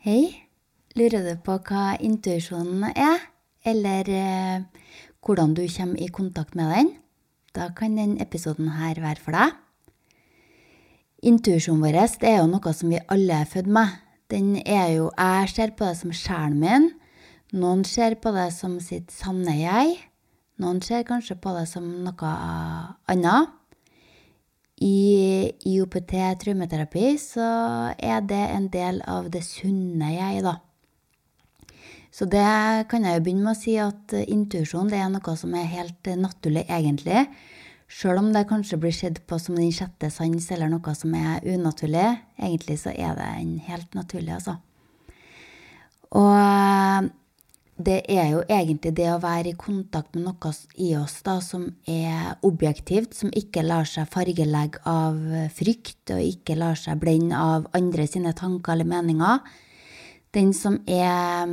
Hei. Lurer du på hva intuisjonen er, eller eh, hvordan du kommer i kontakt med den? Da kan denne episoden her være for deg. Intuisjonen vår er jo noe som vi alle er født med. Den er jo, Jeg ser på det som sjelen min. Noen ser på det som sitt sanne jeg. Noen ser kanskje på det som noe annet. I IOPT traumeterapi så er det en del av det sunne jeg, da. Så det kan jeg jo begynne med å si at intuisjon det er noe som er helt naturlig, egentlig. Sjøl om det kanskje blir sett på som den sjette sans eller noe som er unaturlig. Egentlig så er det en helt naturlig, altså. Og det er jo egentlig det å være i kontakt med noe i oss da, som er objektivt, som ikke lar seg fargelegge av frykt, og ikke lar seg blende av andre sine tanker eller meninger. Den som er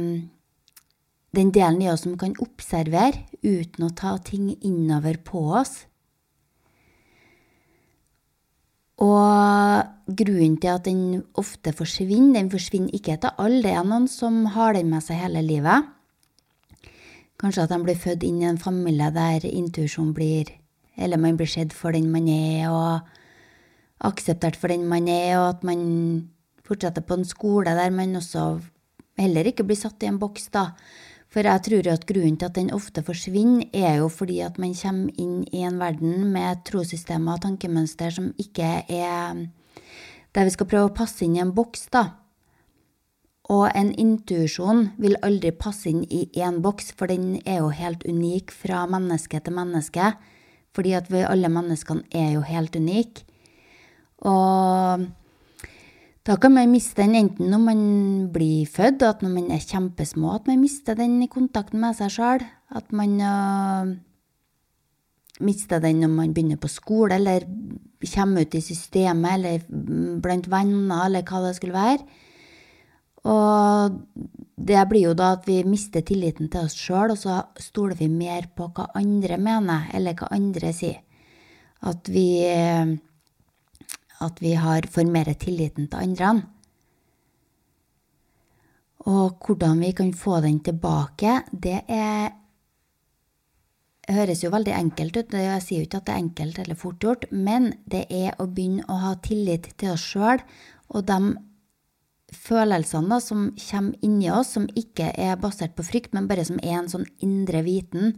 den delen i oss som kan observere uten å ta ting innover på oss. Og grunnen til at den ofte forsvinner, den forsvinner ikke til alle. Det er noen som har den med seg hele livet. Kanskje at de blir født inn i en familie der intuisjon blir Eller man blir sett for den man er, og akseptert for den man er, og at man fortsetter på en skole der man også heller ikke blir satt i en boks, da. For jeg tror jo at grunnen til at den ofte forsvinner, er jo fordi at man kommer inn i en verden med trossystemer og tankemønster som ikke er Der vi skal prøve å passe inn i en boks, da. Og en intuisjon vil aldri passe inn i én boks, for den er jo helt unik fra menneske til menneske. Fordi at vi alle menneskene er jo helt unike. Og da kan man miste den enten når man blir født, at når man er kjempesmå, at man mister den i kontakten med seg sjøl. At man uh, mister den når man begynner på skole, eller kommer ut i systemet, eller blant venner, eller hva det skulle være. Og det blir jo da at vi mister tilliten til oss sjøl, og så stoler vi mer på hva andre mener, eller hva andre sier. At vi, at vi har for mer tilliten til andre. Og hvordan vi kan få den tilbake, det er høres jo veldig enkelt ut. Jeg sier jo ikke at det er enkelt eller fort gjort, men det er å begynne å ha tillit til oss sjøl og de følelsene da, som kommer inni oss, som ikke er basert på frykt, men bare som er en sånn indre viten.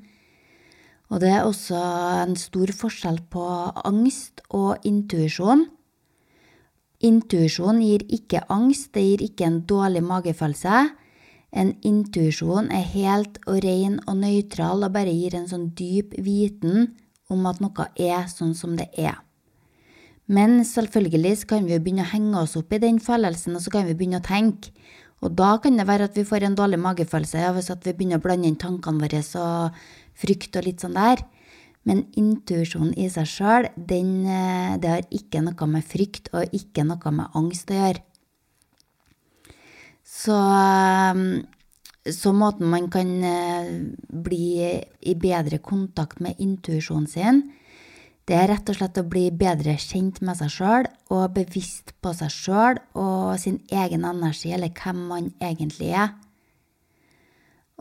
Og det er også en stor forskjell på angst og intuisjon. Intuisjon gir ikke angst, det gir ikke en dårlig magefølelse. En intuisjon er helt og ren og nøytral og bare gir en sånn dyp viten om at noe er sånn som det er. Men selvfølgelig kan vi begynne å henge oss opp i den følelsen, og så kan vi begynne å tenke. Og da kan det være at vi får en dårlig magefølelse ja, hvis vi begynner å blande inn tankene våre og frykt og litt sånn der. Men intuisjonen i seg sjøl, det har ikke noe med frykt og ikke noe med angst å gjøre. Så, så måten man kan bli i bedre kontakt med intuisjonen sin, det er rett og slett å bli bedre kjent med seg sjøl og bevisst på seg sjøl og sin egen energi, eller hvem man egentlig er.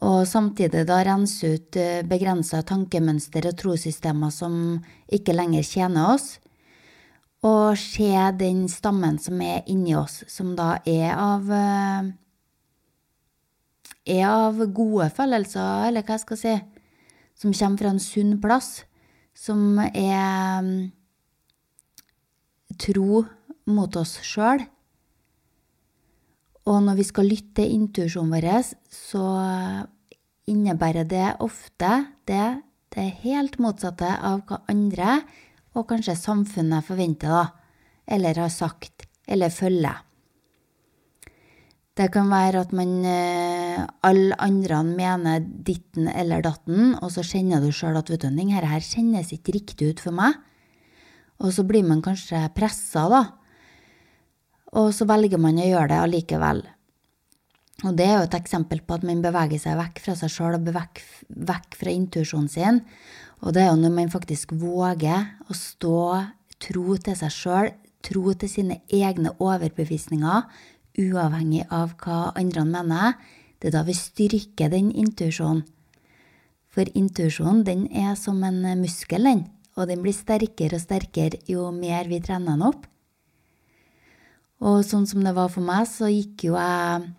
Og samtidig da rense ut begrensa tankemønster og trossystemer som ikke lenger tjener oss, og se den stammen som er inni oss, som da er av er av gode følelser, eller hva jeg skal si, som kommer fra en sunn plass som er tro mot oss sjøl. Og når vi skal lytte til intuisjonen vår, så innebærer det ofte det, det helt motsatte av hva andre, og kanskje samfunnet, forventer, da, eller har sagt, eller følger. Det kan være at man alle andre mener ditten eller datten, og så kjenner du sjøl at vet den her kjennes ikke riktig ut for meg. Og så blir man kanskje pressa, da. Og så velger man å gjøre det allikevel. Og det er jo et eksempel på at man beveger seg vekk fra seg sjøl og vekk, vekk fra intuisjonen sin. Og det er jo når man faktisk våger å stå tro til seg sjøl, tro til sine egne overbevisninger, uavhengig av hva andre mener, det er da vi styrker den intuisjonen. For intuisjonen, den er som en muskel, den. Og den blir sterkere og sterkere jo mer vi trener den opp. Og sånn som det var for meg, så gikk jo jeg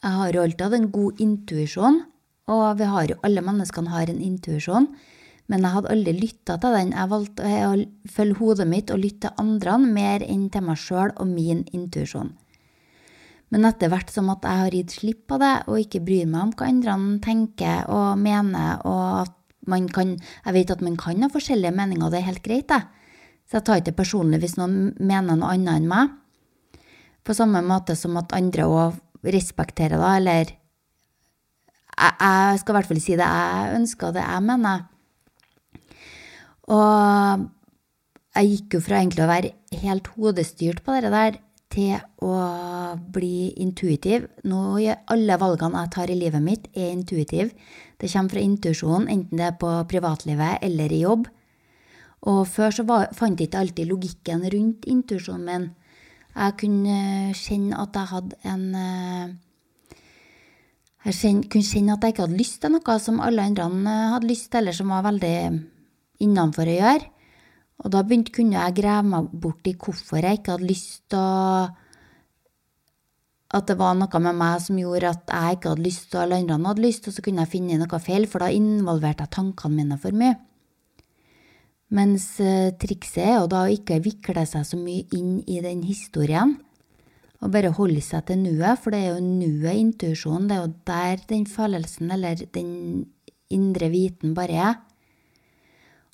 Jeg har jo alltid hatt en god intuisjon, og vi har jo alle menneskene har en intuisjon. Men jeg hadde aldri lytta til den. Jeg valgte å følge hodet mitt og lytte til andre mer enn til meg sjøl og min intuisjon. Men etter hvert som at jeg har gitt slipp på det, og ikke bryr meg om hva andre tenker og mener, og at man kan Jeg vet at man kan ha forskjellige meninger, og det er helt greit, det. Så jeg tar ikke det personlig hvis noen mener noe annet enn meg. På samme måte som at andre òg respekterer det, eller jeg, jeg skal i hvert fall si det jeg ønsker, det jeg mener. Og jeg gikk jo fra egentlig å være helt hodestyrt på det der, til å bli intuitiv. Nå alle valgene jeg tar i livet mitt, er intuitiv. Det kommer fra intuisjonen, enten det er på privatlivet eller i jobb. Og før så var, fant jeg ikke alltid logikken rundt intuisjonen min. Jeg kunne kjenne at jeg hadde en eh, Jeg kunne kjenne at jeg ikke hadde lyst til noe som alle andre hadde lyst til, eller som var veldig innenfor å gjøre. Og da begynte, kunne jeg grave meg bort i hvorfor jeg ikke hadde lyst til å At det var noe med meg som gjorde at jeg ikke hadde lyst, og alle andre hadde lyst, og så kunne jeg finne noe feil, for da involverte jeg tankene mine for mye. Mens eh, trikset er jo da å ikke vikle seg så mye inn i den historien, og bare holde seg til nuet, for det er jo nuet, intuisjonen, det er jo der den følelsen eller den indre viten bare er.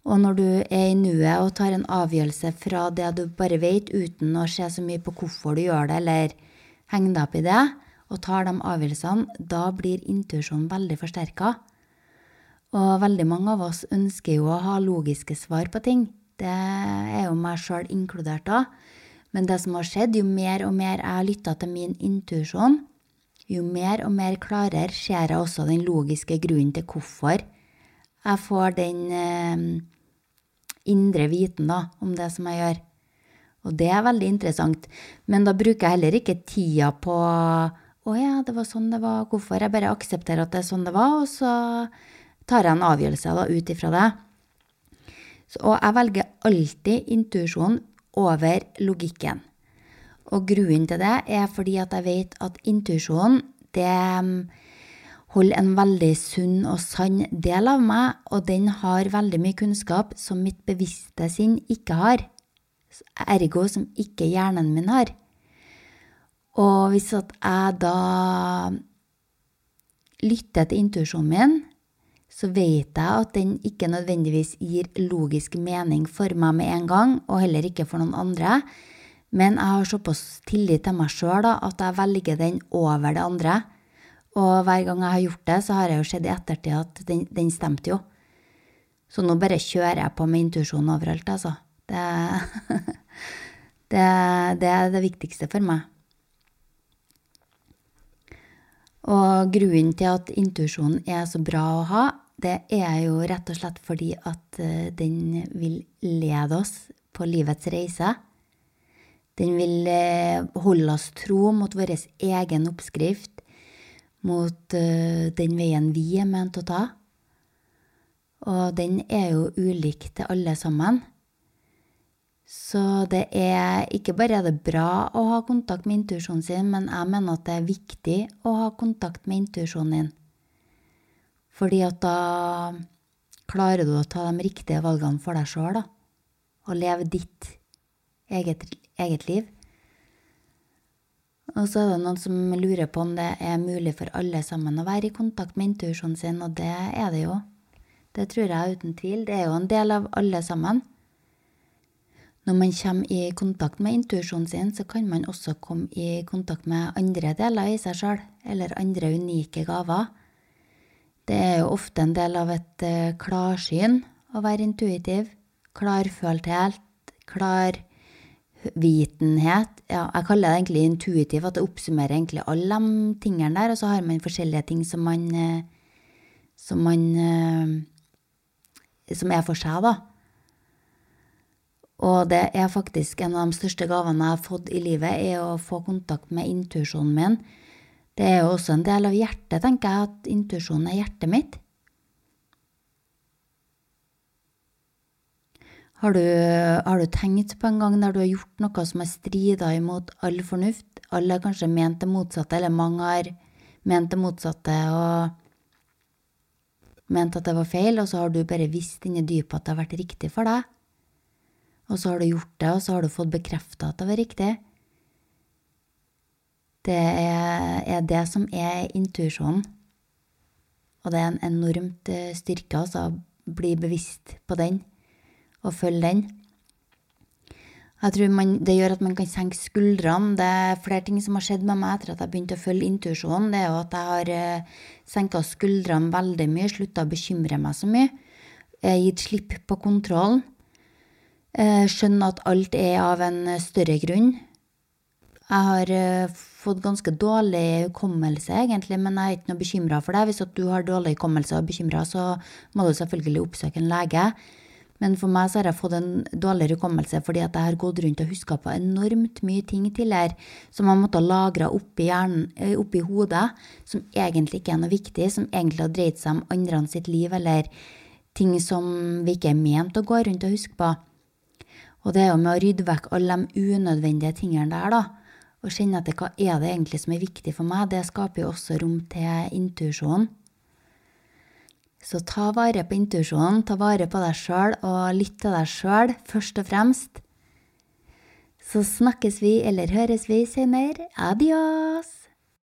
Og når du er i nuet og tar en avgjørelse fra det du bare vet, uten å se så mye på hvorfor du gjør det, eller henge deg opp i det, og tar de avgjørelsene, da blir intuisjonen veldig forsterka. Og veldig mange av oss ønsker jo å ha logiske svar på ting. Det er jo meg sjøl inkludert da. Men det som har skjedd, jo mer og mer jeg har lytta til min intuisjon, jo mer og mer klarere ser jeg også den logiske grunnen til hvorfor jeg får den eh, indre viten da, om det som jeg gjør. Og det er veldig interessant. Men da bruker jeg heller ikke tida på å ja, det var sånn det var, hvorfor? Jeg bare aksepterer at det er sånn det var, og så tar jeg en avgjørelse da, ut ifra det. Så, og jeg velger alltid intuisjonen over logikken. Og grunnen til det er fordi at jeg vet at intuisjonen, det holder en veldig sunn og sann del av meg, og den har veldig mye kunnskap som mitt bevisste sinn ikke har, ergo som ikke hjernen min har. Og hvis at jeg da lytter til intuisjonen min, så vet jeg at den ikke nødvendigvis gir logisk mening for meg med en gang, og heller ikke for noen andre, men jeg har såpass tillit til meg sjøl at jeg velger den over det andre. Og hver gang jeg har gjort det, så har jeg jo sett i ettertid at den, den, stemte jo. Så nå bare kjører jeg på med intuisjon overalt, altså. Det, det, det, er det viktigste for meg. Og grunnen til at intuisjonen er så bra å ha, det er jo rett og slett fordi at eh, den vil lede oss på livets reise. Den vil eh, holde oss tro mot vår egen oppskrift mot uh, den veien vi er ment å ta. Og den er jo ulik til alle sammen. Så det er ikke bare er det bra å ha kontakt med intuisjonen sin, men jeg mener at det er viktig å ha kontakt med intuisjonen din. Fordi at da klarer du å ta de riktige valgene for deg sjøl, da. Og leve ditt eget, eget liv. Og så er det noen som lurer på om det er mulig for alle sammen å være i kontakt med intuisjonen sin, og det er det jo. Det tror jeg uten tvil. Det er jo en del av alle sammen. Når man kommer i kontakt med intuisjonen sin, så kan man også komme i kontakt med andre deler i seg sjøl, eller andre unike gaver. Det er jo ofte en del av et uh, klarsyn å være intuitiv. Klarfølthet, klar vitenhet. Ja, jeg kaller det egentlig intuitiv, at det oppsummerer egentlig alle de tingene der. Og så har man forskjellige ting som man eh, Som man eh, Som er for seg, da. Og det er faktisk en av de største gavene jeg har fått i livet, er å få kontakt med intuisjonen min. Det er jo også en del av hjertet, tenker jeg, at intuisjonen er hjertet mitt. Har du, har du, tenkt på en gang der du har gjort noe som har strida imot all fornuft? Alle har kanskje ment det motsatte, eller mange har ment det motsatte og ment at det var feil, og så har du bare visst inni dypet at det har vært riktig for deg. Og så har du gjort det, og så har du fått bekrefta at det var riktig. Det er, er det som er intuisjonen. Og det er en enormt eh, styrke, altså, å bli bevisst på den og følge den. Jeg tror man, Det gjør at man kan senke skuldrene. Det er flere ting som har skjedd med meg etter at jeg begynte å følge intuisjonen. Det er jo at jeg har eh, senka skuldrene veldig mye, slutta å bekymre meg så mye. Gitt slipp på kontrollen. Eh, skjønner at alt er av en større grunn. Jeg har eh, fått ganske dårlig hukommelse, egentlig, men jeg er ikke noe bekymra for det. Hvis du har dårlig hukommelse og bekymra, så må du selvfølgelig oppsøke en lege. Men for meg så har jeg fått en dårligere hukommelse fordi at jeg har gått rundt og huska på enormt mye ting tidligere som jeg måtte ha lagra oppi, eh, oppi hodet, som egentlig ikke er noe viktig, som egentlig har dreid seg om andre sitt liv, eller ting som vi ikke er ment å gå rundt og huske på. Og det er jo med å rydde vekk alle de unødvendige tingene der, da, og kjenne etter hva er det egentlig som er viktig for meg, det skaper jo også rom til intuisjon. Så ta vare på intuisjonen, ta vare på deg sjøl, og lytt til deg sjøl først og fremst. Så snakkes vi eller høres vi senere. Adios!